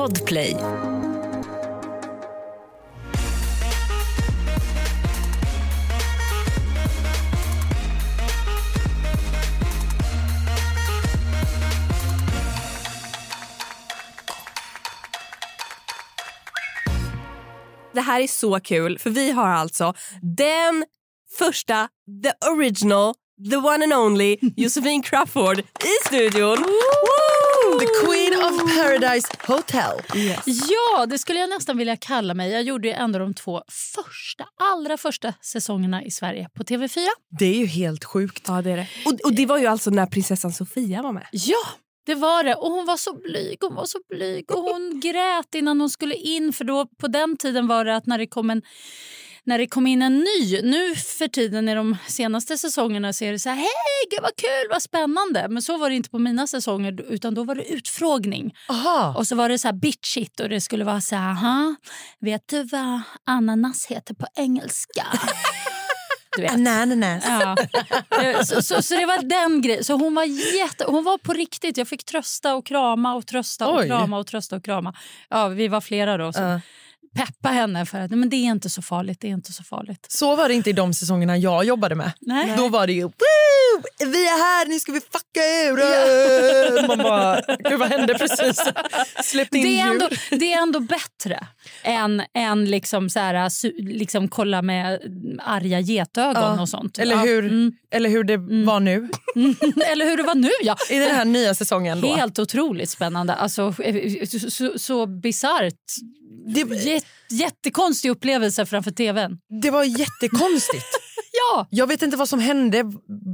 Podplay. Det här är så kul för vi har alltså den första, the original, the one and only Josefin Crawford i studion. Woo! The Queen of Paradise Hotel. Ja, det skulle jag nästan vilja kalla mig. Jag gjorde ju ändå de två första, allra första säsongerna i Sverige på TV4. Det är ju helt sjukt. Ja, det är det. Och, och det var ju alltså när prinsessan Sofia var med. Ja, det var det. Och hon var så blyg. Hon var så blyg. Och hon grät innan hon skulle in. För då, på den tiden var det att när det kom en när det kom in en ny. Nu för tiden i de senaste säsongerna så är det så här, hej gud vad kul, vad spännande. Men så var det inte på mina säsonger utan då var det utfrågning. Aha. Och så var det så här bitchigt och det skulle vara så här, aha, vet du vad ananas heter på engelska? Du vet. Ananas. Ja. Så, så, så det var den grejen. Så hon var jätte, hon var på riktigt. Jag fick trösta och krama och trösta och Oj. krama och trösta och krama. Ja, vi var flera då som Ja. Peppa henne för att "Nej, men det är inte så farligt. Det är inte så farligt. Så var det inte i de säsongerna jag jobbade med. Nej. Då var det ju Woo! vi är här, nu ska vi fucka ur. Man bara, gud vad hände precis? Släppte in Det är, ändå, det är ändå bättre än, än liksom så här, liksom kolla med arga getögon Ja. och sånt. Eller hur, mm. eller hur det var nu Eller hur det var nu, ja. i den här nya säsongen. Då. Helt otroligt spännande. Alltså, eh, så så, så bisarrt. Det, Jät, jättekonstig upplevelse framför tvn. det var jättekonstigt. Ja. Jag vet inte vad som hände.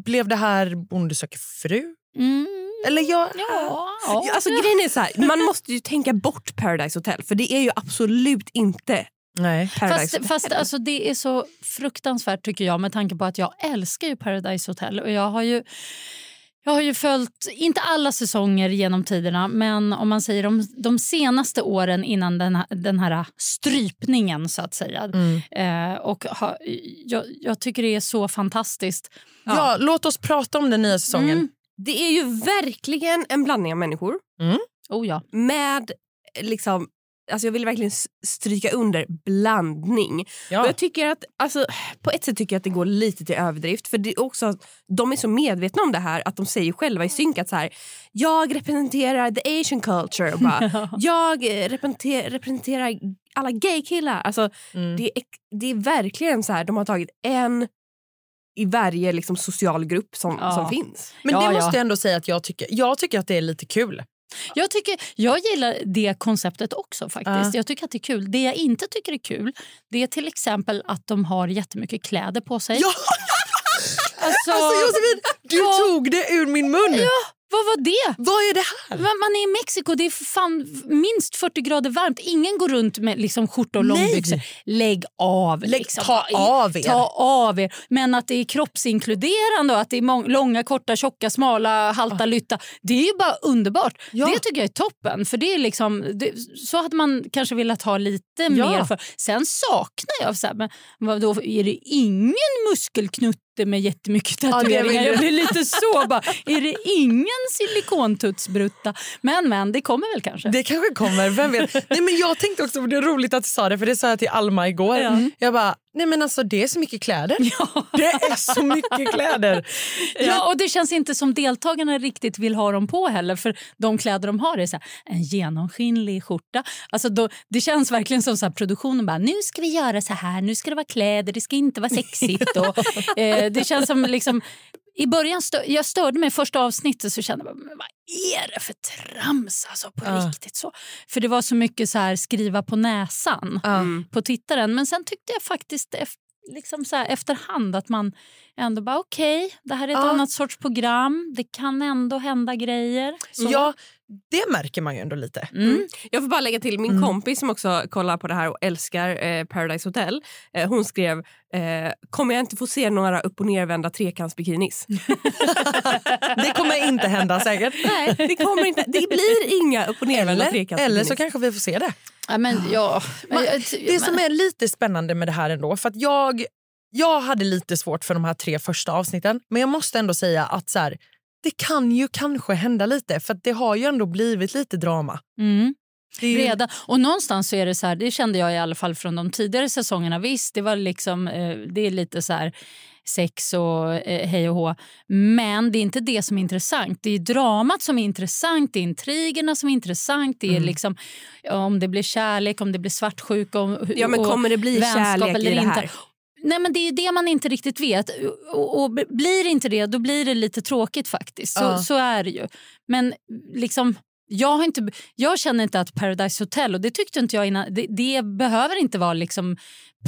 Blev det här Bonde söker fru? Mm. Eller jag... Ja. Ja, Alltså, grejen är så här, man måste ju tänka bort Paradise Hotel för det är ju absolut inte Nej. Paradise Fast, fast alltså, det är så fruktansvärt tycker jag med tanke på att jag älskar ju Paradise Hotel. Och jag har ju jag har ju följt, inte alla säsonger genom tiderna, men om man säger de, de senaste åren innan den här, den här strypningen så att säga. Mm. Eh, och ha, jag, jag tycker det är så fantastiskt. Ja. låt oss prata om den nya säsongen. Mm. Det är ju verkligen en blandning av människor Oh ja. med liksom Alltså jag vill verkligen stryka under blandning. Och Ja. jag tycker att, alltså, på ett sätt tycker jag att det går lite till överdrift. För det är också att De är så medvetna om det här att de säger själva i synk att så här, jag representerar the asian culture. Och bara, jag eh, representer, representerar alla gaykillar. Alltså, Mm. det, är, det är verkligen så här, de har tagit en i varje liksom, social grupp som, Ja. som finns. Men Ja, det ja. måste jag ändå säga att jag tycker. Jag tycker att det är lite kul. Jag, tycker, jag gillar det konceptet också. faktiskt. Jag tycker att det är kul. Det jag inte tycker är kul det är till exempel att de har jättemycket kläder på sig. Ja! Alltså, Alltså Josefin, du Ja. tog det ur min mun. vad var det? Vad är det här? Man är i Mexiko, det är fan minst 40 grader varmt. Ingen går runt med liksom skjorta och långbyxor. Lägg av. Lägg- liksom. ta av er. Ta av er. Men att det är kroppsinkluderande och att det är långa, korta, tjocka, smala, halta, lytta. Det är ju bara underbart. Ja. Det tycker jag är toppen. För det är liksom, det, Så hade man kanske velat ha lite Ja. mer för. Sen saknar jag, så här, men vadå, är det ingen muskelknutte med jättemycket tatueringar? jag blir lite så bara, är det ingen silikontutsbrutta? Men men, det kommer väl kanske. Det kanske kommer, vem vet. Nej, men jag tänkte också, det är roligt att du sa det för det sa jag till Alma igår. Ja. Jag bara, nej men alltså det är så mycket kläder. Det är så mycket kläder. Ja, och det känns inte som deltagarna riktigt vill ha dem på heller. För de kläder de har är så här, en genomskinlig skjorta. Alltså då, det känns verkligen som så här, produktionen bara, nu ska vi göra så här, nu ska det vara kläder, det ska inte vara sexigt. Och, eh, det känns som liksom, i början stö jag störde mig första avsnittet så kände jag, men vad är det för trams alltså, på Ja. riktigt? så För det var så mycket så här, skriva på näsan på tittaren. Men sen tyckte jag faktiskt liksom så här, efterhand att man ändå bara okej, det här är ett Ja. annat sorts program. Det kan ändå hända grejer. Så. Ja, det märker man ju ändå lite. Mm. Jag får bara lägga till min kompis som också kollar på det här och älskar eh, Paradise Hotel. Eh, hon skrev, eh, kommer jag inte få se några upp och nervända trekantsbikinis? Det kommer inte hända säkert. Nej, det kommer inte. Det blir inga upp och nervända Eller, trekantsbikinis. eller så kanske vi får se det. Ja, men, ja, men, Man, det som är lite spännande med det här ändå, för att jag, jag hade lite svårt för de här tre första avsnitten, men jag måste ändå säga att så här, det kan ju kanske hända lite, för det har ju ändå blivit lite drama. Mm. Ju- Redan. Och någonstans så är det så här, det kände jag i alla fall från de tidigare säsongerna. Visst, det var liksom, eh, det är lite så här sex och eh, hej och hå. Men det är inte det som är intressant. Det är dramat som är intressant, det är intrigerna som är intressant. Det är Mm. liksom om det blir kärlek, om det blir svartsjuka och, Ja, men och kommer det bli vänskap kärlek eller i det inte. Nej, men det är ju det man inte riktigt vet. Och, och blir inte det, då blir det lite tråkigt faktiskt. Så, Ja. så är det ju. Men liksom... Jag, har inte, jag känner inte att Paradise Hotel, och det tyckte inte jag innan, det, det behöver inte vara liksom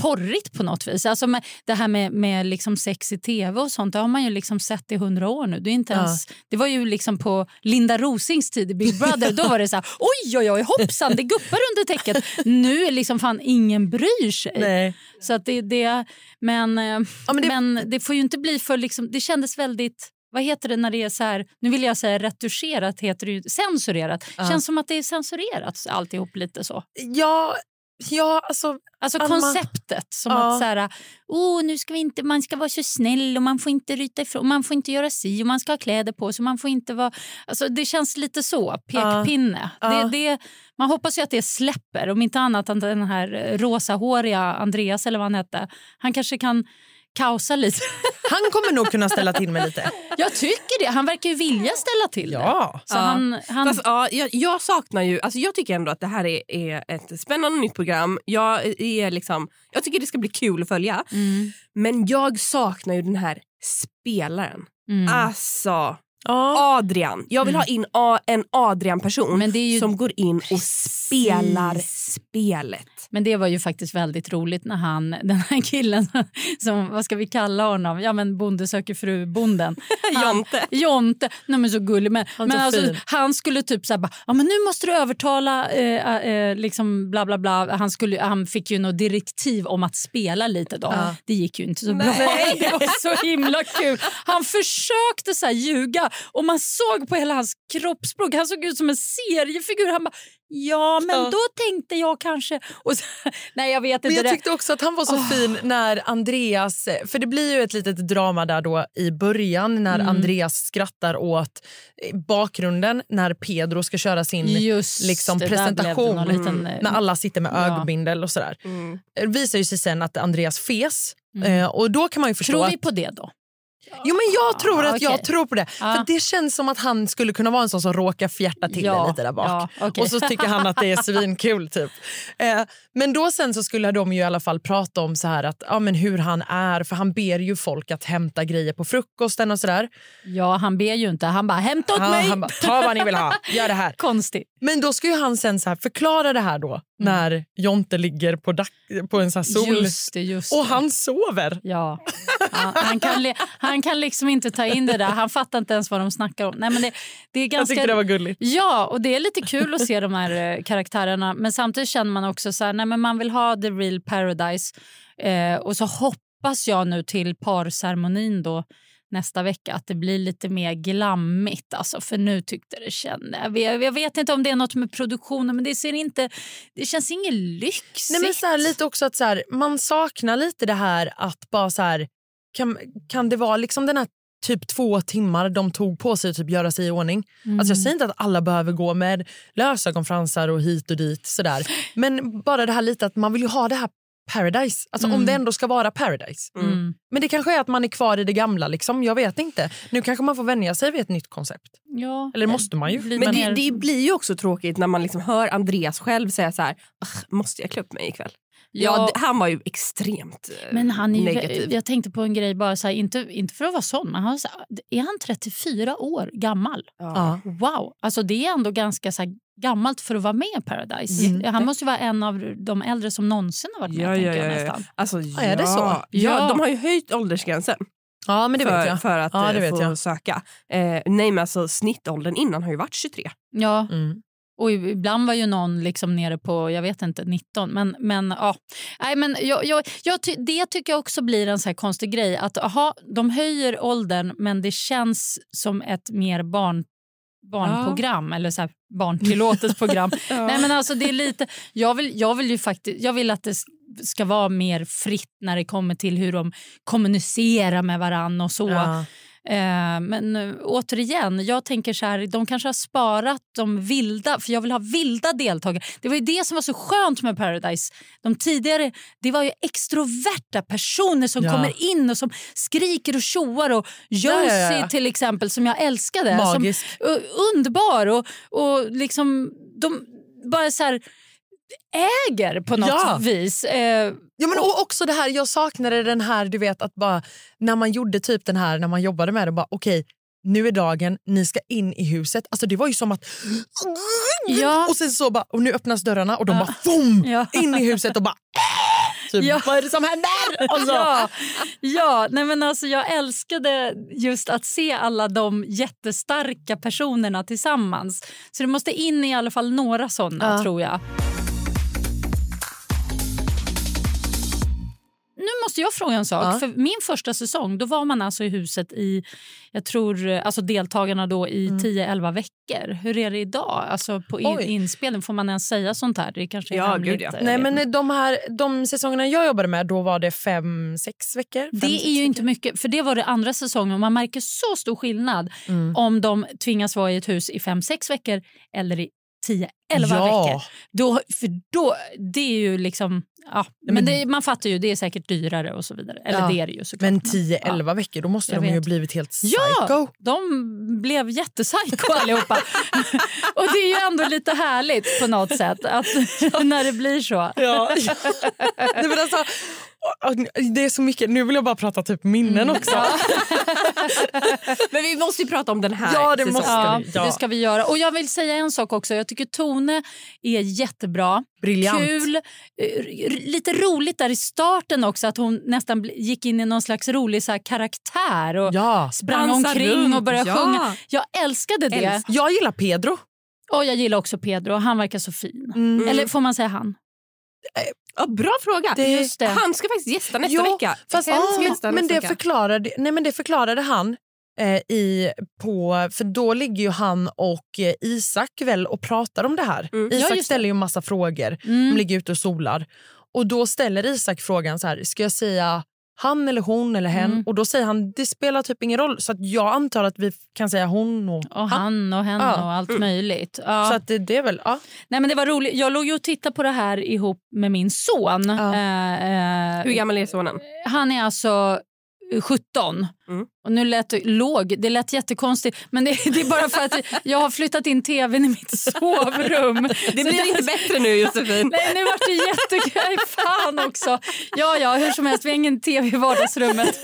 porrigt på något vis. Alltså med, det här med, med liksom sex i tv och sånt, det har man ju liksom sett i hundra år nu. Det, är inte Ja. ens, det var ju liksom på Linda Rosings tid i Big Brother. Då var det så här, oj oj oj hoppsan det guppar under täcket. Nu är liksom fan ingen bryr sig. Nej. Så att det, det, men, eh, Ja, men men, det- det, får ju inte bli för... Liksom, det kändes väldigt... Vad heter det när det är så här... Nu vill jag säga retuscherat, heter det ju censurerat. Ja. Känns som att det är censurerat alltihop lite så. Ja, ja alltså... Alltså konceptet. Som Ja. att så här, oh, nu ska vi inte, man ska vara så snäll och man får inte ryta ifrån, man får inte göra si och man ska ha kläder på sig. Man får inte vara, alltså det känns lite så, pekpinne. Ja. Det, det, man hoppas ju att det släpper, om inte annat än den här eh, rosahåriga Andreas eller vad han hette. Han kanske kan kaosa lite. Han kommer nog kunna ställa till med lite. Jag tycker det. Han verkar ju vilja ställa till det. Ja. Så Ja. han, han, Fast, ja, jag, jag saknar ju, alltså jag tycker ändå att det här är, är ett spännande nytt program. Jag, är liksom, jag tycker det ska bli kul att följa. mm, Men jag saknar ju den här spelaren. mm. Alltså, Ja. Adrian. Jag vill ha in A, en Adrian-person ju- som går in och spelar spelet. Men det var ju faktiskt väldigt roligt när han, den här killen som, vad ska vi kalla honom? Ja men Bonde söker fru-bonden. Jonte. Jonte, nej men så gullig. Men, Han men så alltså, han skulle typ så här bara, ja men nu måste du övertala, eh, eh, liksom bla bla bla. Han, skulle, han fick ju något direktiv om att spela lite då. Ja. Det gick ju inte så bra. Nej. Det var så himla kul. Han försökte så här ljuga och man såg på hela hans kroppsspråk, han såg ut som en seriefigur. Han bara, ja men Ja. då tänkte jag kanske... Och så, nej jag vet Men inte. jag det- tyckte också att han var så fin när Andreas... För det blir ju ett litet drama där då i början när Mm. Andreas skrattar åt eh, bakgrunden när Pedro ska köra sin Just liksom, presentation. Liten, eh, När alla sitter med Ja. ögonbindel och sådär. Mm. Det visar ju sig sen att Andreas fes. Mm. Eh, och då kan man ju förstå Tror vi på det då? Jo men jag tror att jag tror på det. För det känns som att han skulle kunna vara en sån som råkar fjärta till Ja, lite där bak. ja, okej. Och så tycker han att det är svinkul typ. Eh, men då sen så skulle de ju i alla fall prata om så här att ja men hur han är för han ber ju folk att hämta grejer på frukosten och sådär. Ja, han ber ju inte. Han bara hämta åt Ja, mig. han bara ta vad ni vill ha, gör det här. Konstigt. Men då ska ju han sen så här förklara det här då när Jonte ligger på, dack- på en här sol Just det, just och det. han sover. Ja. Han, han, kan li- han kan liksom inte ta in det där. Han fattar inte ens vad de snackar om. Nej, men det, det är Jag ganska... tyckte det var gulligt. Ja, och det är lite kul att se de här eh, karaktärerna. Men samtidigt känner man också så här, nej, men man vill ha the real paradise. Eh, och så hoppas jag nu till parceremonin då nästa vecka att det blir lite mer glammigt. Alltså, för nu tyckte det kände... Jag, jag vet inte om det är något med produktionen men det ser inte... Det känns inget lyxigt. Nej, men så här, lite också att så här, man saknar lite det här att bara så här, kan, kan det vara liksom den här typ två timmar de tog på sig att typ göra sig i ordning. Mm. Alltså jag säger inte att alla behöver gå med lösögonfransar och hit och dit sådär. Men bara det här lite att man vill ju ha det här paradise. Alltså om det ändå ska vara paradise. Mm. Men det kanske är att man är kvar i det gamla liksom. Jag vet inte. Nu kanske man får vänja sig vid ett nytt koncept. Ja, Eller måste man ju. Men det, det blir ju också tråkigt när man liksom hör Andreas själv säga så här, "Ugh, måste jag klä upp mig ikväll? Ja, han var ju extrement eh, Men han är ju, negativ. jag tänkte på en grej, bara så här, inte, inte för att vara sån, men han, var så här, är han 34 år gammal? Ja. Wow! Alltså det är ändå ganska så här, gammalt för att vara med i Paradise. Mm. Han måste ju vara en av de äldre som någonsin har varit med. Ja, tänker ja, ja, ja. nästan. Alltså, Ja, är det så? Ja, Ja. de har ju höjt åldersgränsen Ja men det för, vet jag. för att Ja, det eh, vet få jag. söka. Eh, nej men alltså snittåldern innan har ju varit 23. Ja, Mm. Och ibland var ju någon liksom nere på jag vet inte 19. Men, men, ja. Nej, men jag, jag, jag, ty- det tycker jag också blir en så konstig grej. Att aha, De höjer åldern men det känns som ett mer barn barnprogram eller så här barntillåtet program. Nej, men alltså, det är lite, jag, vill, jag, vill ju faktiskt, jag vill att det ska vara mer fritt när det kommer till hur de kommunicerar med varann och så. Ja. Eh, men eh, återigen, jag tänker så här, de kanske har sparat de vilda, för jag vill ha vilda deltagare. Det var ju det som var så skönt med Paradise. De tidigare, det var ju extroverta personer som Ja. kommer in och som skriker och tjoar. Och Josie Ja, ja, till exempel, som jag älskade. Magisk. Som, underbar och, och liksom de bara så här äger på något Ja. vis. Eh, Ja, men och också det här, jag saknade den här, du vet att bara när man gjorde typ den här, när man jobbade med det, bara okej, nu är dagen, ni ska in i huset. Alltså det var ju som att... Ja. Och sen så bara, och nu öppnas dörrarna och de bara boom, Ja. in i huset och bara... Typ, Ja. Vad är det som händer? Alltså, Ja, ja nej men alltså jag älskade just att se alla de jättestarka personerna tillsammans. Så det måste in i alla fall några såna, Ja. tror jag. Nu måste jag fråga en sak. Ja. För Min första säsong då var man alltså i huset i jag tror, alltså deltagarna då i 10-11 veckor. Hur är det idag? Alltså på in, Mm. Inspelning, får man ens säga sånt här? Det kanske är Ja, hemligt. ja. Nej men de här de säsongerna jag jobbade med då var det fem, sex veckor. Fem, Det är ju inte veckor. mycket, för det var det andra säsongen. Man märker så stor skillnad Mm. om de tvingas vara i ett hus i fem sex veckor eller i 10 11 Ja. veckor. Då, för då, det är ju liksom... Ja, men men- det, man fattar ju, det är säkert dyrare och så vidare. Eller Ja. det är det ju såklart. Men 10-11 veckor, då måste Jag de ju vet. blivit helt Ja, psycho. de blev jättepsycho allihopa. och det är ju ändå lite härligt på något sätt att när det blir så. Ja. Nej, men alltså, det är så mycket, nu vill jag bara prata typ minnen också. Men vi måste ju prata om den här Ja, det säsongen. måste vi. Ja. det ska vi göra. Och jag vill säga en sak också. Jag tycker Tone är jättebra. Briljant. Kul. eh, Lite roligt där i starten också att hon nästan gick in i någon slags rolig så här, karaktär och Ja. sprang Dansa omkring runt, och började ja. sjunga. Jag älskade det. Älsk- Jag gillar Pedro. Och jag gillar också Pedro. Han verkar så fin. Mm. Eller får man säga han? Ja, bra fråga. Det-. Han ska faktiskt gästa nästa Ja, vecka. Fast, ah, ska men, nästa det vecka. förklarade, nej, men det förklarade han eh, i, på... För då ligger ju han och eh, Isak väl och pratar om det här. Mm. Ja, Isak det. ställer ju en massa frågor. Mm. De ligger ute och solar. Och då ställer Isak frågan så här, ska jag säga han eller hon eller hen? Mm. Och då säger han, det spelar typ ingen roll. Så att jag antar att vi kan säga hon och, Och han och henne Ja. och allt möjligt. Ja. Så att det, det är väl, ja. Nej, men det var roligt. Jag låg ju och tittade på det här ihop med min son. Ja. Eh, eh, Hur gammal är sonen? Han är alltså 17. Mm. Och nu lät det låg. Det lät jättekonstigt. Men det, det är bara för att jag har flyttat in tvn i mitt sovrum. Det blir inte bättre nu Josefin. Nej, nu vart det jättekul. Fan också. Ja, ja, hur som helst. Vi har ingen tv i vardagsrummet.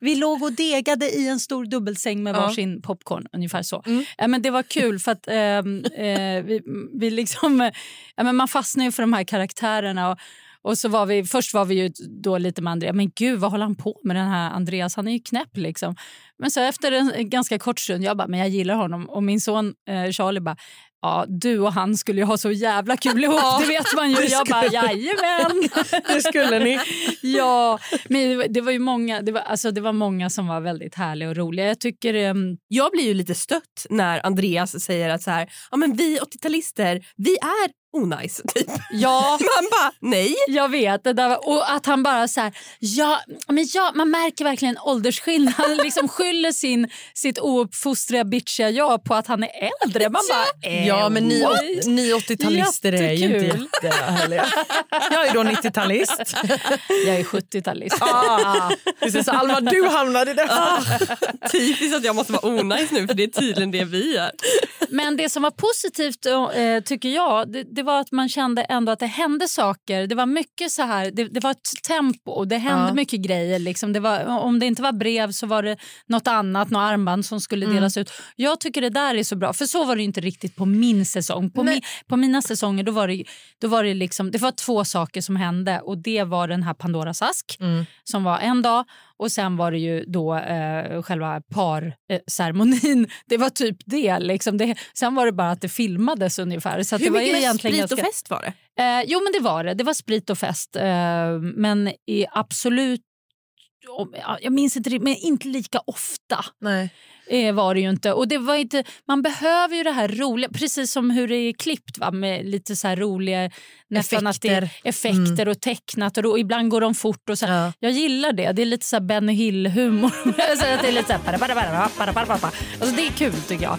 Vi låg och degade i en stor dubbelsäng med Ja. varsin popcorn. Ungefär så. Mm. Ja, men det var kul för att ehm, eh, vi, vi liksom, eh, ja, men man fastnar ju för de här karaktärerna. Och, och så var vi, först var vi ju då lite med Andreas. Men gud, vad håller han på med den här Andreas? Han är ju knäpp liksom. Men så efter en ganska kort stund, jag bara, men jag gillar honom. Och min son eh, Charlie bara, ja du och han skulle ju ha så jävla kul ihop, Ja, det vet man ju. Jag bara, jajamän. det skulle ni. ja, men det var- ju många, det var, alltså, det var många som var väldigt härliga och roliga. Jag tycker... ehm, Jag blir ju lite stött när Andreas säger att så här, ja, men vi 80-talister, vi är onajs. Typ. ja, Man bara, nej. Jag vet. Det där, var- och att han bara så här, ja, men ja, man märker verkligen åldersskillnad. Han liksom skyller sin, sitt ouppfostriga bitchiga jag på att han är äldre. Man bara, eh, Ja, men ni, what? ni 80-talister är ju inte jättehärliga. Jag är då 90-talist. Jag är 70-talist. Ah, precis, så Alma, du hamnade i detta. Typiskt att jag måste vara onajs nu för det är tydligen det vi är. Men det som var positivt eh, tycker jag, det, det var att man kände ändå att det hände saker. Det var mycket så här, det, det var ett tempo och det hände Ja. mycket grejer. Liksom. Det var, om det inte var brev så var det något annat, något armband som skulle Mm. delas ut. Jag tycker det där är så bra, för så var det inte riktigt på min säsong. På, mi, på mina säsonger då var det, då var det, liksom, det var två saker som hände och det var den här Pandoras ask Mm. som var en dag och sen var det ju då eh, själva parceremonin. Det var typ det. Liksom. det. Sen var det bara att det filmades ungefär. Så Hur det var mycket egentligen sprit och ganska... fest var det? Eh, jo men det var det. Det var sprit och fest. Eh, men i absolut... Jag minns inte men inte lika ofta. Nej. Eh, var det ju inte. Och det var inte. Man behöver ju det här roliga, precis som hur det är klippt va? med lite så här roliga nästan Effekter. effekter och tecknat och, då, ibland går de fort. och så. Ja. Jag gillar det. Det är lite så här Benny Hill-humor. det är lite så här. Alltså det är kul tycker jag.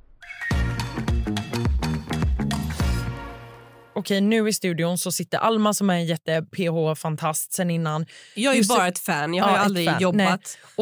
Okej, nu i studion så sitter Alma som är en jätte-PH-fantast sen innan. Jag är Josef- bara ett fan. Jag har Ja, aldrig jobbat. Nej.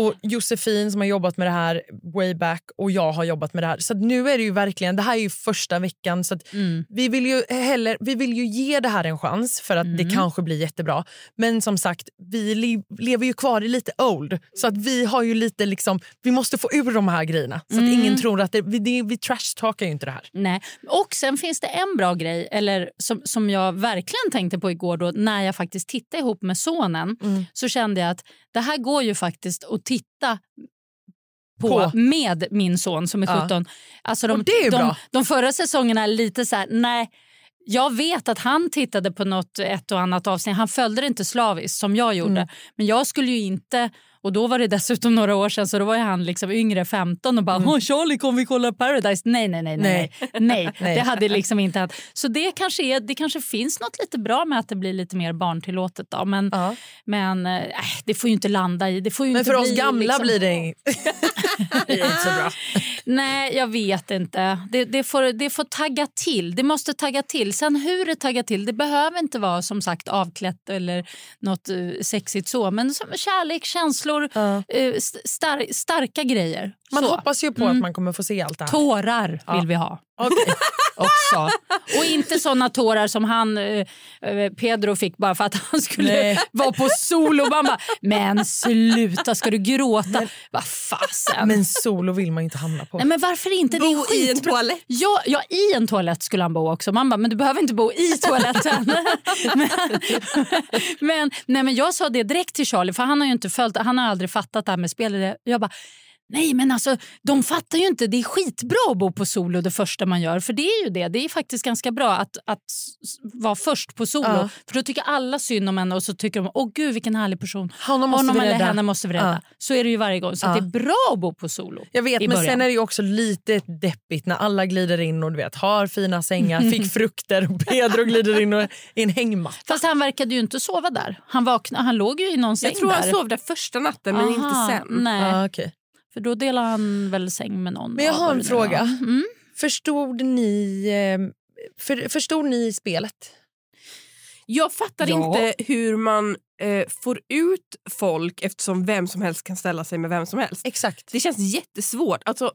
Och Josefin som har jobbat med det här way back och jag har jobbat med det här. Så att nu är det ju verkligen, det här är ju första veckan så att Mm. vi, vill ju heller, vi vill ju ge det här en chans för att Mm. det kanske blir jättebra. Men som sagt, vi li- lever ju kvar i lite old så att vi har ju lite liksom, vi måste få ur de här grejerna så att Mm. ingen tror att det, vi, det, vi trash-talkar ju inte det här. Nej. Och sen finns det en bra grej eller som, som jag verkligen tänkte på igår då, när jag faktiskt tittade ihop med sonen. Mm. Så kände jag att det här går ju faktiskt att titta på, På. med min son som är Ja. 17. Alltså de, de, bra. de förra säsongerna är lite så här, nej. Jag vet att han tittade på något ett och annat avsnitt. Han följde det inte slaviskt som jag gjorde. Mm. Men jag skulle ju inte... Och då var det dessutom några år sedan så då var han liksom yngre 15 och bara mm. “Charlie kom vi kolla Paradise?” Nej, nej, nej. nej, nej. Det hade liksom inte hänt. Så det kanske, är, det kanske finns något lite bra med att det blir lite mer barntillåtet. Då. Men, Ja. men äh, det får ju inte landa i... Det får ju Men inte för oss bli, gamla liksom, blir det det är inte så bra. Nej, jag vet inte. Det, det, får, det får tagga till. Det måste tagga till. Sen hur det taggar till, det behöver inte vara som sagt avklätt eller något uh, sexigt så. Men som kärlek, känslor, Ja. eh, st- star, starka grejer. Man så. hoppas ju på att man kommer få se allt det här. Tårar vill vi ha Okej. också. Och inte såna tårar som han eh, eh, Pedro fick bara för att han skulle Nej. vara på solo. Man bara, men sluta, ska du gråta? Vad fasen. Men solo vill man inte hamna på. Nej, men varför inte? Det är Bo i en toalett. Ja, ja, i en toalett skulle han bo också. Man bara, men du behöver inte bo i toaletten. men, men, nej, men jag sa det direkt till Charlie, för han har ju inte följt, han har aldrig fattat det här med spel. Jag bara, Nej men alltså de fattar ju inte. Det är skitbra att bo på solo det första man gör. För det är ju det. Det är faktiskt ganska bra att, att vara först på solo. Ja. För då tycker alla synd om en och så tycker de åh gud vilken härlig person. Honom måste vi eller rädda. henne måste vi rädda. Ja. Så är det ju varje gång. Så att Ja. det är bra att bo på solo. Jag vet, men sen är det ju också lite deppigt när alla glider in och du vet, har fina sängar, fick frukter och Pedro glider in och, i en hängmatta. Fast han verkade ju inte sova där. Han, vaknade, han låg ju i någon säng Jag tror där. han sov där första natten men Aha, inte sen. Nej, Ja, okej. För då delar han väl säng med någon. Men jag har en fråga. Mm. Förstod ni, eh, för, förstod ni spelet? Jag fattar Ja. inte hur man eh, får ut folk eftersom vem som helst kan ställa sig med vem som helst. Exakt. Det känns jättesvårt. Alltså,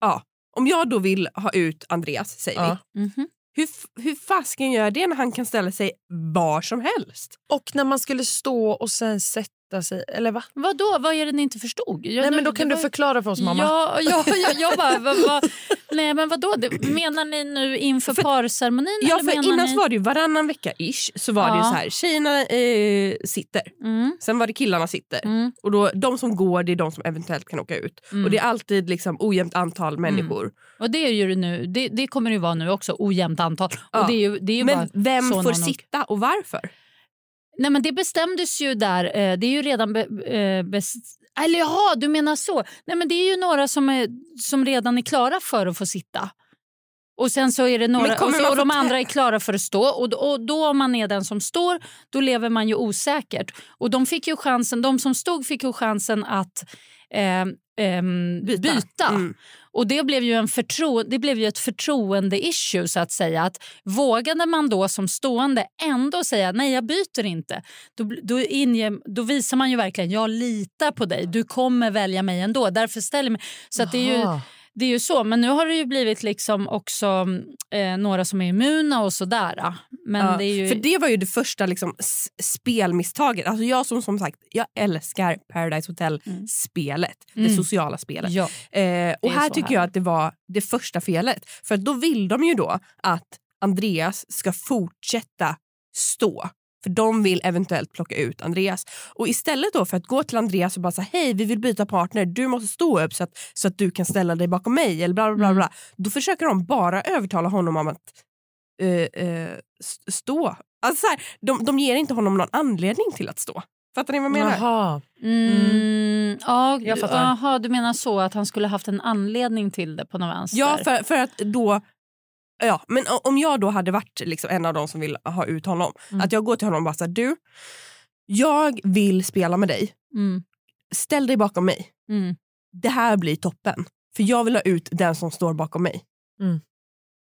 ja, om jag då vill ha ut Andreas, säger Ja. vi. Mhm. Hur, f- hur fasken gör det när han kan ställa sig var som helst? Och när man skulle stå och sen sätta sig, eller va? Vadå, vad är det ni inte förstod? Jag, Nej, men då det kan du var- förklara för oss mamma. Ja, ja, ja, jag bara, vad, vad, nej men vadå, det, menar ni nu inför parceremonin? Ja, eller för innan ni... var det ju varannan vecka ish så var det Ja. så här tjejerna eh, sitter, Mm, sen var det killarna sitter. mm, Och då, de som går det är de som eventuellt kan åka ut. Mm. Och det är alltid liksom ojämnt antal människor. och det, är ju det nu, det, det kommer det ju vara nu också, ojämnt antal. Ja. Och det är ju, det är ju Men vem får någon- sitta och varför? Nej, men det bestämdes ju där. Eh, det är ju redan... Be, eh, eller jaha, du menar så. Nej, men det är ju några som, är, som redan är klara för att få sitta. Och sen så är det några, och, så, och de andra är klara för att stå. Och, då- och då om man är den som står, då lever man ju osäkert. Och de fick ju chansen, de som stod fick ju chansen att eh, ehm, byta. Mm. Och det blev ju, en förtro det blev ju ett förtroende-issue så att säga. Att vågade man då som stående ändå säga nej jag byter inte. Då, då, inge, då visar man ju verkligen jag litar på dig. Du kommer välja mig ändå. Därför ställer jag mig. Så att det är ju, Jaha det är ju så. Men nu har det ju blivit liksom också eh, några som är immuna och sådär. Men Ja, det är ju... För det var ju det första liksom, spelmisstaget. Alltså jag som som sagt, jag älskar Paradise Hotel-spelet. Det Mm. sociala spelet. Ja. Eh, och är här tycker jag härligt. att det var det första felet. För då vill de ju då att Andreas ska fortsätta stå. För de vill eventuellt plocka ut Andreas. Och istället då för att gå till Andreas och bara säga hej vi vill byta partner, du måste stå upp så att, så att du kan ställa dig bakom mig. Eller bla, bla, bla, Mm. bla. Då försöker de bara övertala honom om att eh, s- stå. Alltså så här, de, de ger inte honom någon anledning till att stå. Fattar ni vad jag menar? Jaha. Mm, ja, Jag fattar. Aha, du menar så att han skulle haft en anledning till det på något vänster? Ja, för, för att då... Ja, men om jag då hade varit liksom en av de som vill ha ut honom. Mm. Att jag går till honom och bara så här, du, jag vill spela med dig. Mm, Ställ dig bakom mig. mm. Det här blir toppen. För jag vill ha ut den som står bakom mig.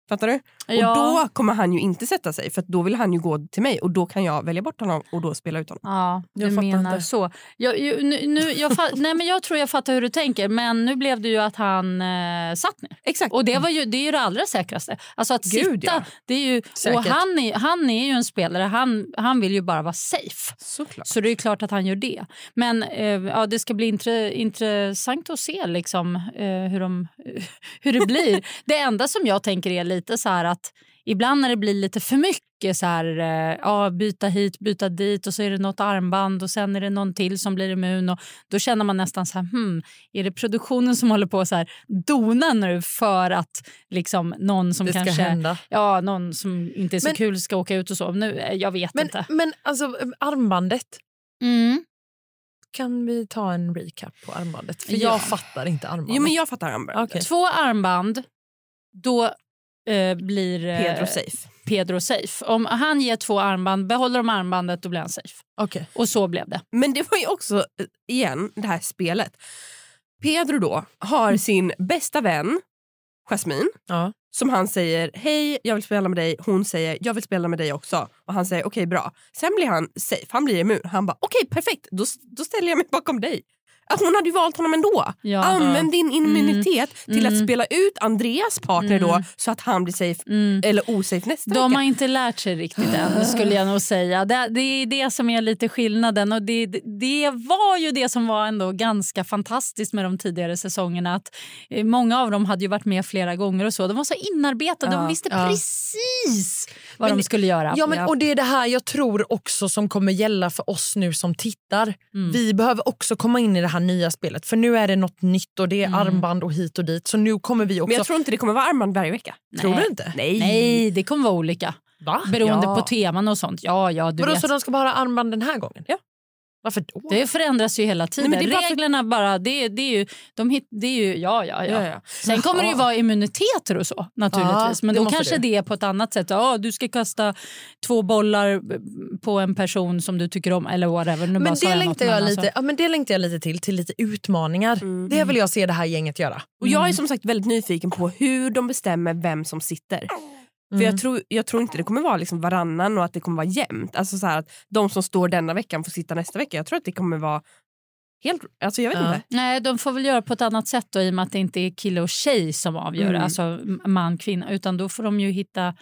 Fattar du? Ja. Och då kommer han ju inte sätta sig för då vill han ju gå till mig och då kan jag välja bort honom och då spela ut honom. Ja, du Jag menar inte. så. Jag, ju- nu, nu, jag, nej, men jag tror jag fattar hur du tänker, men nu blev det ju att han eh, satt ner. Exakt. Och det, var ju, det är ju det allra säkraste. Alltså att Gud, sitta, ja. det är ju, och Säkert. han är, han är ju en spelare, han, han vill ju bara vara safe. Såklart. Så det är klart att han gör det. Men eh, ja, det ska bli intre, intressant att se liksom, eh, hur, de, hur det blir. det enda som jag tänker är lite så här att ibland när det blir lite för mycket så här, eh, ja, byta hit, byta dit och så är det något armband och sen är det någon till som blir immun. Och då känner man nästan så här, hmm, är det produktionen som håller på så här dona nu för att liksom någon som kanske hända. Ja, någon som inte är så Men- kul ska åka ut och så. Nu, eh, jag vet Men, inte. men alltså armbandet. Mm. Kan vi ta en recap på armbandet? För Ja. jag fattar inte armbandet. Jo, men jag fattar Amber. Okej. Två armband, då eh, blir eh, Pedro safe. Pedro safe. Om han ger två armband, behåller de armbandet, då blir han safe. Okej. Och så blev det. Men det var ju också, eh, igen, det här spelet. Pedro då har sin bästa vän, Jasmine, Ja. som han säger hej jag vill spela med dig. Hon säger jag vill spela med dig också. Och han säger okej bra. Sen blir han safe, han blir immun. Han bara okej perfekt, då, då ställer jag mig bakom dig. Hon hade ju valt honom ändå. Ja. Använd din immunitet till Mm. att spela ut Andreas partner då så att han blir safe Mm. eller osafe nästa De vecka. har inte lärt sig riktigt än, skulle jag nog säga. Det, det är det som är lite skillnaden. Och det, det var ju det som var ändå ganska fantastiskt med de tidigare säsongerna. Att eh, många av dem hade ju varit med flera gånger och så. De var så inarbetade. Ja. De visste Ja. precis vad Men- de skulle göra. Ja, men, och Det är det här jag tror också som kommer gälla för oss nu som tittar. Mm. Vi behöver också komma in i det här nya spelet. För nu är det något nytt och det är Mm. armband och hit och dit. Så nu kommer vi också... Men jag tror inte det kommer vara armband varje vecka. Tror Nej. du inte? Nej. Nej, det kommer vara olika. Va? Beroende Ja. på teman och sånt. Ja, ja, du Vadå, vet. så de ska bara ha armband den här gången? Ja. Varför då? Det förändras ju hela tiden. Nej, men det är bara för- Reglerna bara, det, det är ju, de hit, det är ju, ja, ja, ja. Ja, ja. Sen kommer det ju vara immuniteter och så naturligtvis. Ja, men då kanske det. det är på ett annat sätt. Ja, du ska kasta två bollar på en person som du tycker om eller whatever. Nu Men sa det, längtar men jag alltså- lite, ja, men det längtar jag lite till, till lite utmaningar. Mm. Det vill jag se det här gänget göra. Och Jag är som sagt väldigt nyfiken på hur de bestämmer vem som sitter. För Mm. jag tror, jag tror inte det kommer vara liksom varannan och att det kommer vara jämnt. Alltså så att de som står denna veckan får sitta nästa vecka. Jag tror att det kommer vara helt... Alltså jag vet Ja. inte. Nej, de får väl göra på ett annat sätt då, i och med att det inte är kille och tjej som avgör, Mm. alltså man, kvinna. Utan då får de ju hitta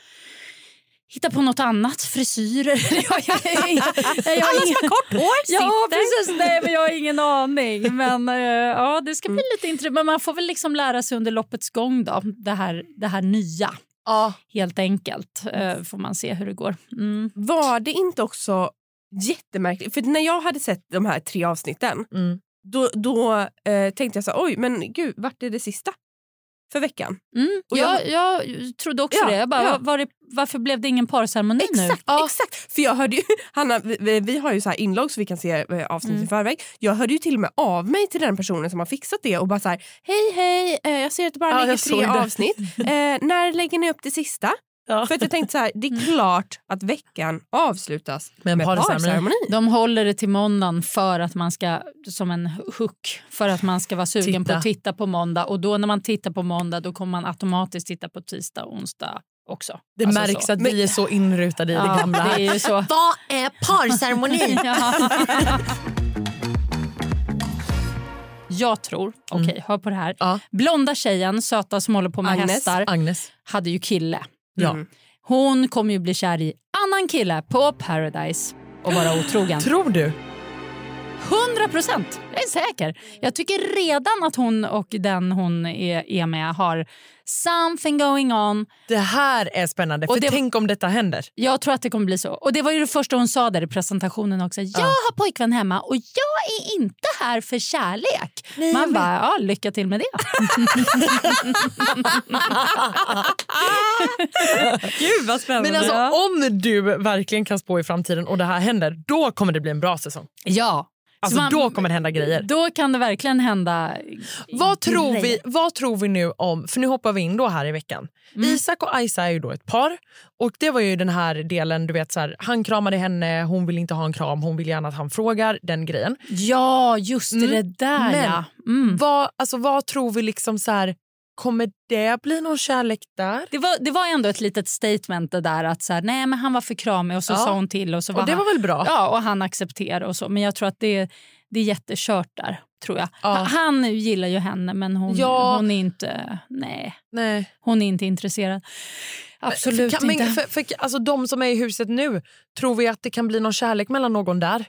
Hitta på något annat, frisyrer. Jag, jag, jag, jag, jag, Alla som har kort hår Ja, precis. Nej, men jag har ingen aning. Men eh, ja, det ska bli lite intressant. Men man får väl liksom lära sig under loppets gång då, det här, det här nya. Ja. Helt enkelt. Eh, får man se hur det går. Mm. Var det inte också jättemärkligt? För när jag hade sett de här tre avsnitten Mm. då, då eh, tänkte jag så oj men gud vart är det sista för veckan? Mm. Och Jag, jag- jag trodde också Ja, det. Jag bara, ja. var, det. Varför blev det ingen parceremoni nu? Exakt, exakt. För jag hörde ju, Hanna, vi- vi, har ju så inlogg så vi kan se eh, avsnitt Mm. i förväg. Jag hörde ju till och med av mig till den personen som har fixat det och bara så här, hej hej, eh, jag ser att det bara Ja, ligger tre avsnitt. Eh, när lägger ni upp det sista? Ja. För att jag tänkte så här, det är Mm. klart att veckan avslutas Med med parceremoni. De håller det till måndagen för att man ska, som en hook, för att man ska vara sugen Titta. på att titta på måndag. Och då när man tittar på måndag då kommer man automatiskt titta på tisdag och onsdag också. Det Alltså märks så. att vi är så inrutade i det Ja, gamla. det är ju så. Vad är parceremoni? Ja. Jag tror, okej hör på det här. Ja. Blonda tjejen, söta som håller på med Agnes. hästar, Agnes. hade ju kille. Ja. Hon kommer ju bli kär i annan kille på Paradise och vara otrogen. Tror du? 100 procent! Jag är säker. Jag tycker redan att hon och den hon är, är med har something going on. Det här är spännande. Och För det- Tänk om detta händer. Jag tror att det kommer bli så. Och Det var ju det första hon sa där i presentationen också. Jag har pojkvän hemma och jag är inte här för kärlek. jag Man bara, ja, lycka till med det. Gud vad spännande. Men alltså, Ja. om du verkligen kan spå i framtiden och det här händer, då kommer det bli en bra säsong. ja. Alltså, Så man- då kommer det hända grejer. Då kan det verkligen hända Vad tror, vi, grejer. vad tror vi nu om, för nu hoppar vi in då här i veckan. Mm. Isak och Isa är ju då ett par och det var ju den här delen, du vet så här, han kramade henne, hon vill inte ha en kram, hon vill gärna att han frågar, den grejen. Ja, just det, Mm. där Men- ja. Mm. Vad, alltså, vad tror vi liksom så här, kommer det bli någon kärlek där? Det var, det var ändå ett litet statement det där att så här, nej men han var för kramig och så Ja. sa hon till och så var Och det han, var väl bra? Ja, och han accepterade och så. Men jag tror att det, det är jättekört där. Tror jag. Ja. Han, han gillar ju henne men hon, Ja. hon är inte nej, Nej. hon är inte intresserad. Absolut Kan- inte. Men, för, för, alltså, de som är i huset nu, tror vi att det kan bli någon kärlek mellan någon där?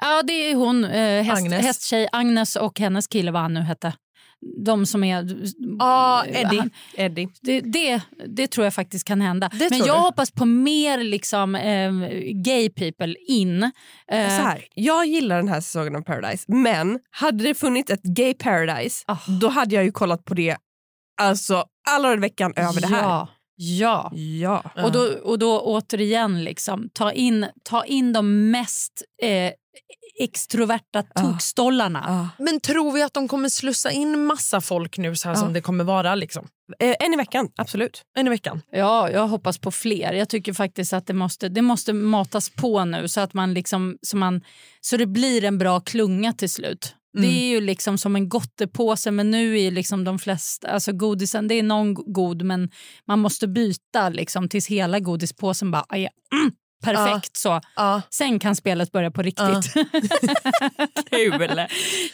Ja, det är hon, eh, häst, Agnes. hästtjej Agnes och hennes kille, vad han nu hette. De som är... Ja, eh, Eddie. han- Eddie. Det, det, det tror jag faktiskt kan hända. Det Men jag du? hoppas på mer liksom, eh, gay people in. Eh, Så här, jag gillar den här säsongen av Paradise, men hade det funnits ett gay paradise Ah. då hade jag ju kollat på det alltså alla dagar i veckan över det här. Ja, ja. Ja. Och, då, och då återigen, liksom, ta, in, ta in de mest eh, extroverta tokstollarna. Ah. Men tror vi att de kommer slussa in massa folk nu så här Ja. som det kommer vara? Liksom? Eh, en i veckan, absolut. En i veckan? Ja, jag hoppas på fler. Jag tycker faktiskt att det måste, det måste matas på nu så att man liksom, så, man, så det blir en bra klunga till slut. Det är ju liksom som en gottepåse men nu är liksom de flesta, alltså godisen, det är någon god men man måste byta liksom tills hela godispåsen bara, aj, mm, perfekt så. Ja. Sen kan spelet börja på riktigt. Kul!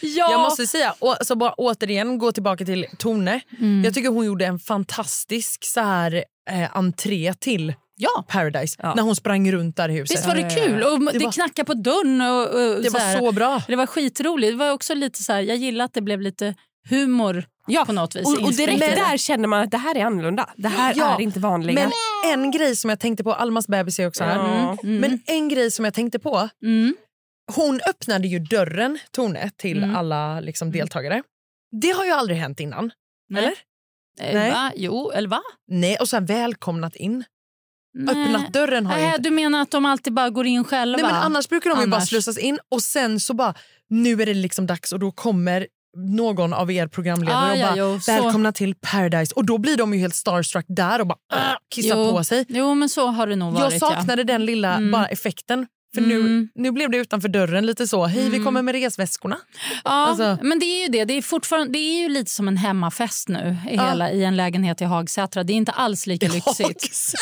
ja. Jag måste säga, och, alltså bara återigen gå tillbaka till Tone. Mm. Jag tycker hon gjorde en fantastisk så här, eh, entré till ja. Paradise Ja. när hon sprang runt där i huset. Visst var det kul? Och det, Det var- knackade på dörren. Och, och Det så var så bra. Det var skitroligt. Det var också lite så här, jag gillar att det blev lite humor Ja. på något vis. Och, och direkt det. där känner man att det här är annorlunda. Det här Ja, är inte vanliga. Men en grej som jag tänkte på, Almas bebis är också här. Ja. Mm. Men en grej som jag tänkte på, Mm. hon öppnade ju dörren, Tone, till Mm. alla liksom, deltagare. Det har ju aldrig hänt innan. Nej. Eller? Eh, Nej. Va? Jo, eller va? Nej, och här, välkomnat in. Nej. Öppnat dörren har Nej, inte... Du menar att de alltid bara går in själva? Nej, men annars brukar de ju bara Annars. slussas in och sen så bara, nu är det liksom dags och då kommer någon av er programledare Ah, och ja, bara jo, så- välkomna till Paradise och då blir de ju helt starstruck där och bara äh, kissar Jo. på sig. Jo, men så har det nog varit. Jag saknade den lilla Mm. bara effekten. För nu, Mm. nu blev det utanför dörren lite så, hej vi Mm. kommer med resväskorna. Ja. Alltså- men det är ju det. Det är, fortfarande, det är ju lite som en hemmafest nu i, Ja. hela, i en lägenhet i Hagsätra. Det är inte alls lika lyxigt.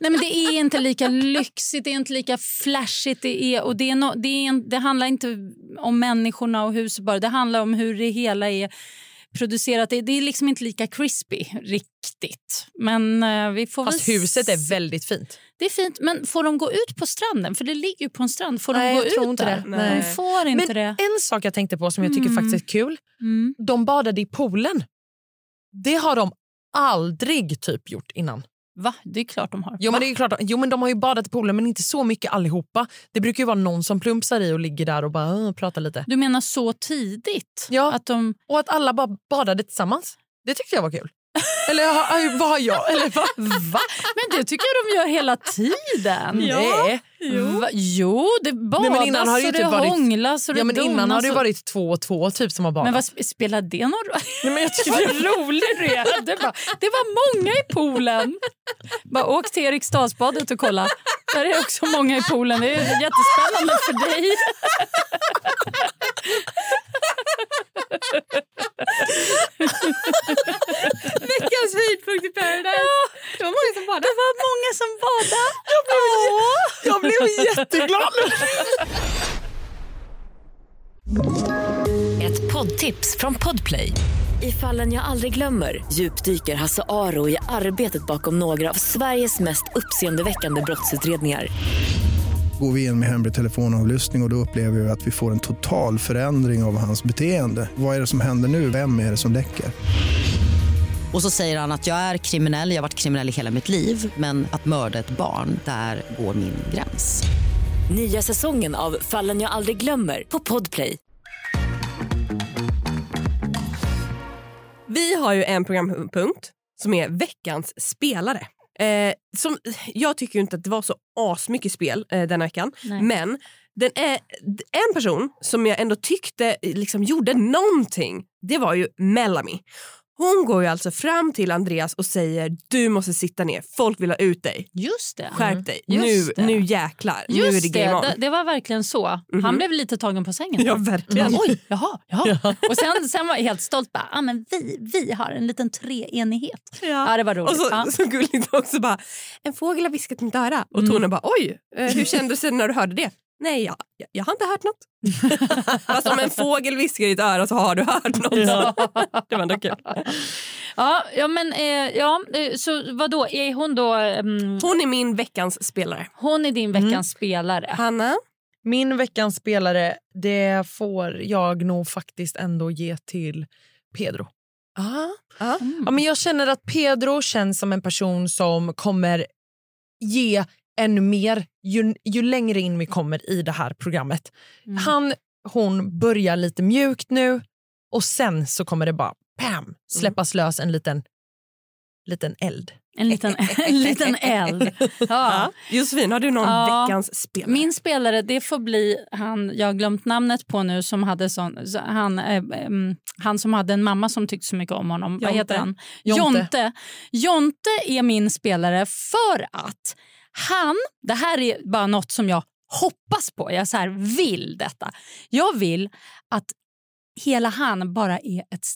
Nej, men det är inte lika lyxigt, det är inte lika flashigt. Det, är, och det, är no, det, är en, det handlar inte om människorna och huset bara. Det handlar om hur det hela är producerat. Det, är liksom inte lika crispy riktigt. Men eh, vi får Fast väl huset är väldigt fint. Det är fint, men får de gå ut på stranden? För det ligger ju på en strand. Får Nej, de gå ut inte där? det. Nej. De får inte Men det. en sak jag tänkte på som jag tycker Mm. faktiskt är kul, Mm. de badade i poolen. Det har de aldrig typ gjort innan. Va? Det är klart de har. Jo men, det är klart, jo men de har ju badat i poolen men inte så mycket allihopa. Det brukar ju vara någon som plumpsar i och ligger där och bara "Åh, pratar lite. Du menar så tidigt? Ja. Att de... Och att alla bara badade tillsammans. Det tyckte jag var kul. Eller vad har jag? Eller vad? Va? Men det tycker jag de gör hela tiden. Nej. Va? Jo, det badas men innan har det och det typ varit- hånglas och Ja, men innan har det och- varit två och två typ som har badat. Men vad sp- spelar det någon roll? Nej, men jag tycker Vad rolig du är! Det var, det var många i poolen. Bara åk till Eriksdalsbadet och kolla. Där är också många i poolen. Det är jättespännande för dig. Veckans höjdpunkt i Paradise. Det var många som badade. Det var många som badade. Jag blev jätteglad. Ett poddtips från Podplay. I fallen jag aldrig glömmer djupdyker Hasse Aro i arbetet bakom några av Sveriges mest uppseendeväckande brottsutredningar. Går vi in med hemlig telefonavlyssning och, och då upplever vi att vi får en total förändring av hans beteende. Vad är det som händer nu? Vem är det som läcker? Och så säger han att jag är kriminell, jag har varit kriminell i hela mitt liv men att mörda ett barn, där går min gräns. Nya säsongen av Fallen jag aldrig glömmer på Podplay. Vi har ju en programpunkt som är veckans spelare. Eh, som, jag tycker ju inte att det var så asmycket spel eh, denna veckan. Nej. Men den är, en person som jag ändå tyckte liksom gjorde någonting, det var ju Melanie. Hon går ju alltså fram till Andreas och säger du måste sitta ner, folk vill ha ut dig. Just det. Skärp dig, Just nu, det. nu jäklar, nu är Just det game on. det, det var verkligen så. Han blev lite tagen på sängen. Ja, verkligen. Mm. Oj, jaha, jaha. Och sen, sen var jag helt stolt. Bara, ah, men vi, vi har en liten treenighet. Ja. det var roligt. Och så, ja. så gulligt också bara, en fågel har viskat mitt öra. Och Tone bara, oj, eh, hur kändes det när du hörde det? Nej, jag, jag, jag har inte hört något. Fast om en fågel viskar i ditt öra så har du hört något. det var ändå kul. Ja, ja, men eh, ja, eh, så vad då? Är hon då... ehm, Hon är min veckans spelare. hon är din veckans spelare. Hanna? Min veckans spelare, det får jag nog faktiskt ändå ge till Pedro. Ja. Ja. Ja, men jag känner att Pedro känns som en person som kommer ge ännu mer ju, ju längre in vi kommer i det här programmet. Mm. Han, hon börjar lite mjukt nu och sen så kommer det bara bam, släppas lös en liten, liten eld. En liten, en liten eld. Ja. Ja. Josefin, har du någon Ja. veckans spelare? Min spelare det får bli han jag har glömt namnet på nu som hade sån, så han, eh, em, han som hade en mamma som tyckte så mycket om honom. Vad Jonte. heter han? Jonte. Jonte. Jonte är min spelare för att han, det här är bara något som jag hoppas på, jag så vill detta. Jag vill att hela han bara är ett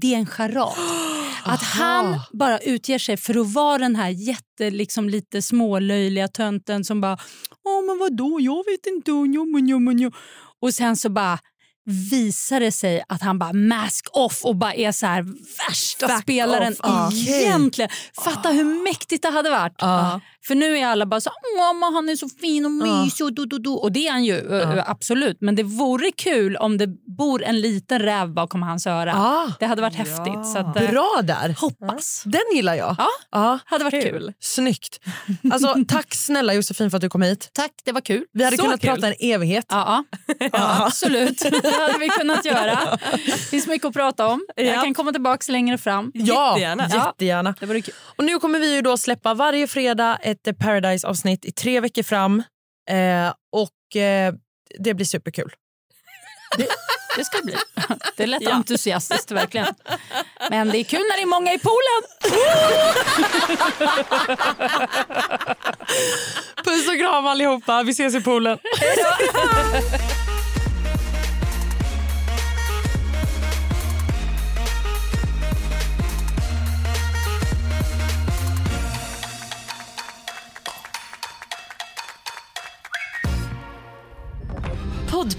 det är en charad. Att han bara utger sig för att vara den här jätte, liksom, lite smålöjliga tönten som bara Åh men vadå, jag vet inte. Jo, men, jo, men, jo." Och sen så bara visar det sig att han bara mask off och bara är så här värsta Fuck spelaren off, ja. egentligen. Fatta hur mäktigt det hade varit. Ja. För nu är alla bara så men han är så fin och mysig och, do, do, do. och det är han ju ö, absolut. Men det vore kul om det bor en liten räv bakom hans öra. Ah, Det hade varit häftigt. Så att, eh, bra där. Hoppas. Den gillar jag. Ja, Ja. hade varit kul. Snyggt. Alltså, tack snälla Josefin för att du kom hit. Tack, det var kul. Vi hade Så kunnat kul. prata en evighet. Ja, ja. absolut. Det hade vi kunnat göra. Det finns mycket att prata om. Jag Ja. kan komma tillbaka längre fram. Ja, Jättegärna. jättegärna. Det vore kul. Och nu kommer vi ju då släppa varje fredag ett Paradise-avsnitt i tre veckor fram. Eh, och eh, det blir superkul. Det ska det bli. Det lät entusiastiskt verkligen. Men det är kul när det är många i poolen. Puss och kram allihopa. Vi ses i poolen.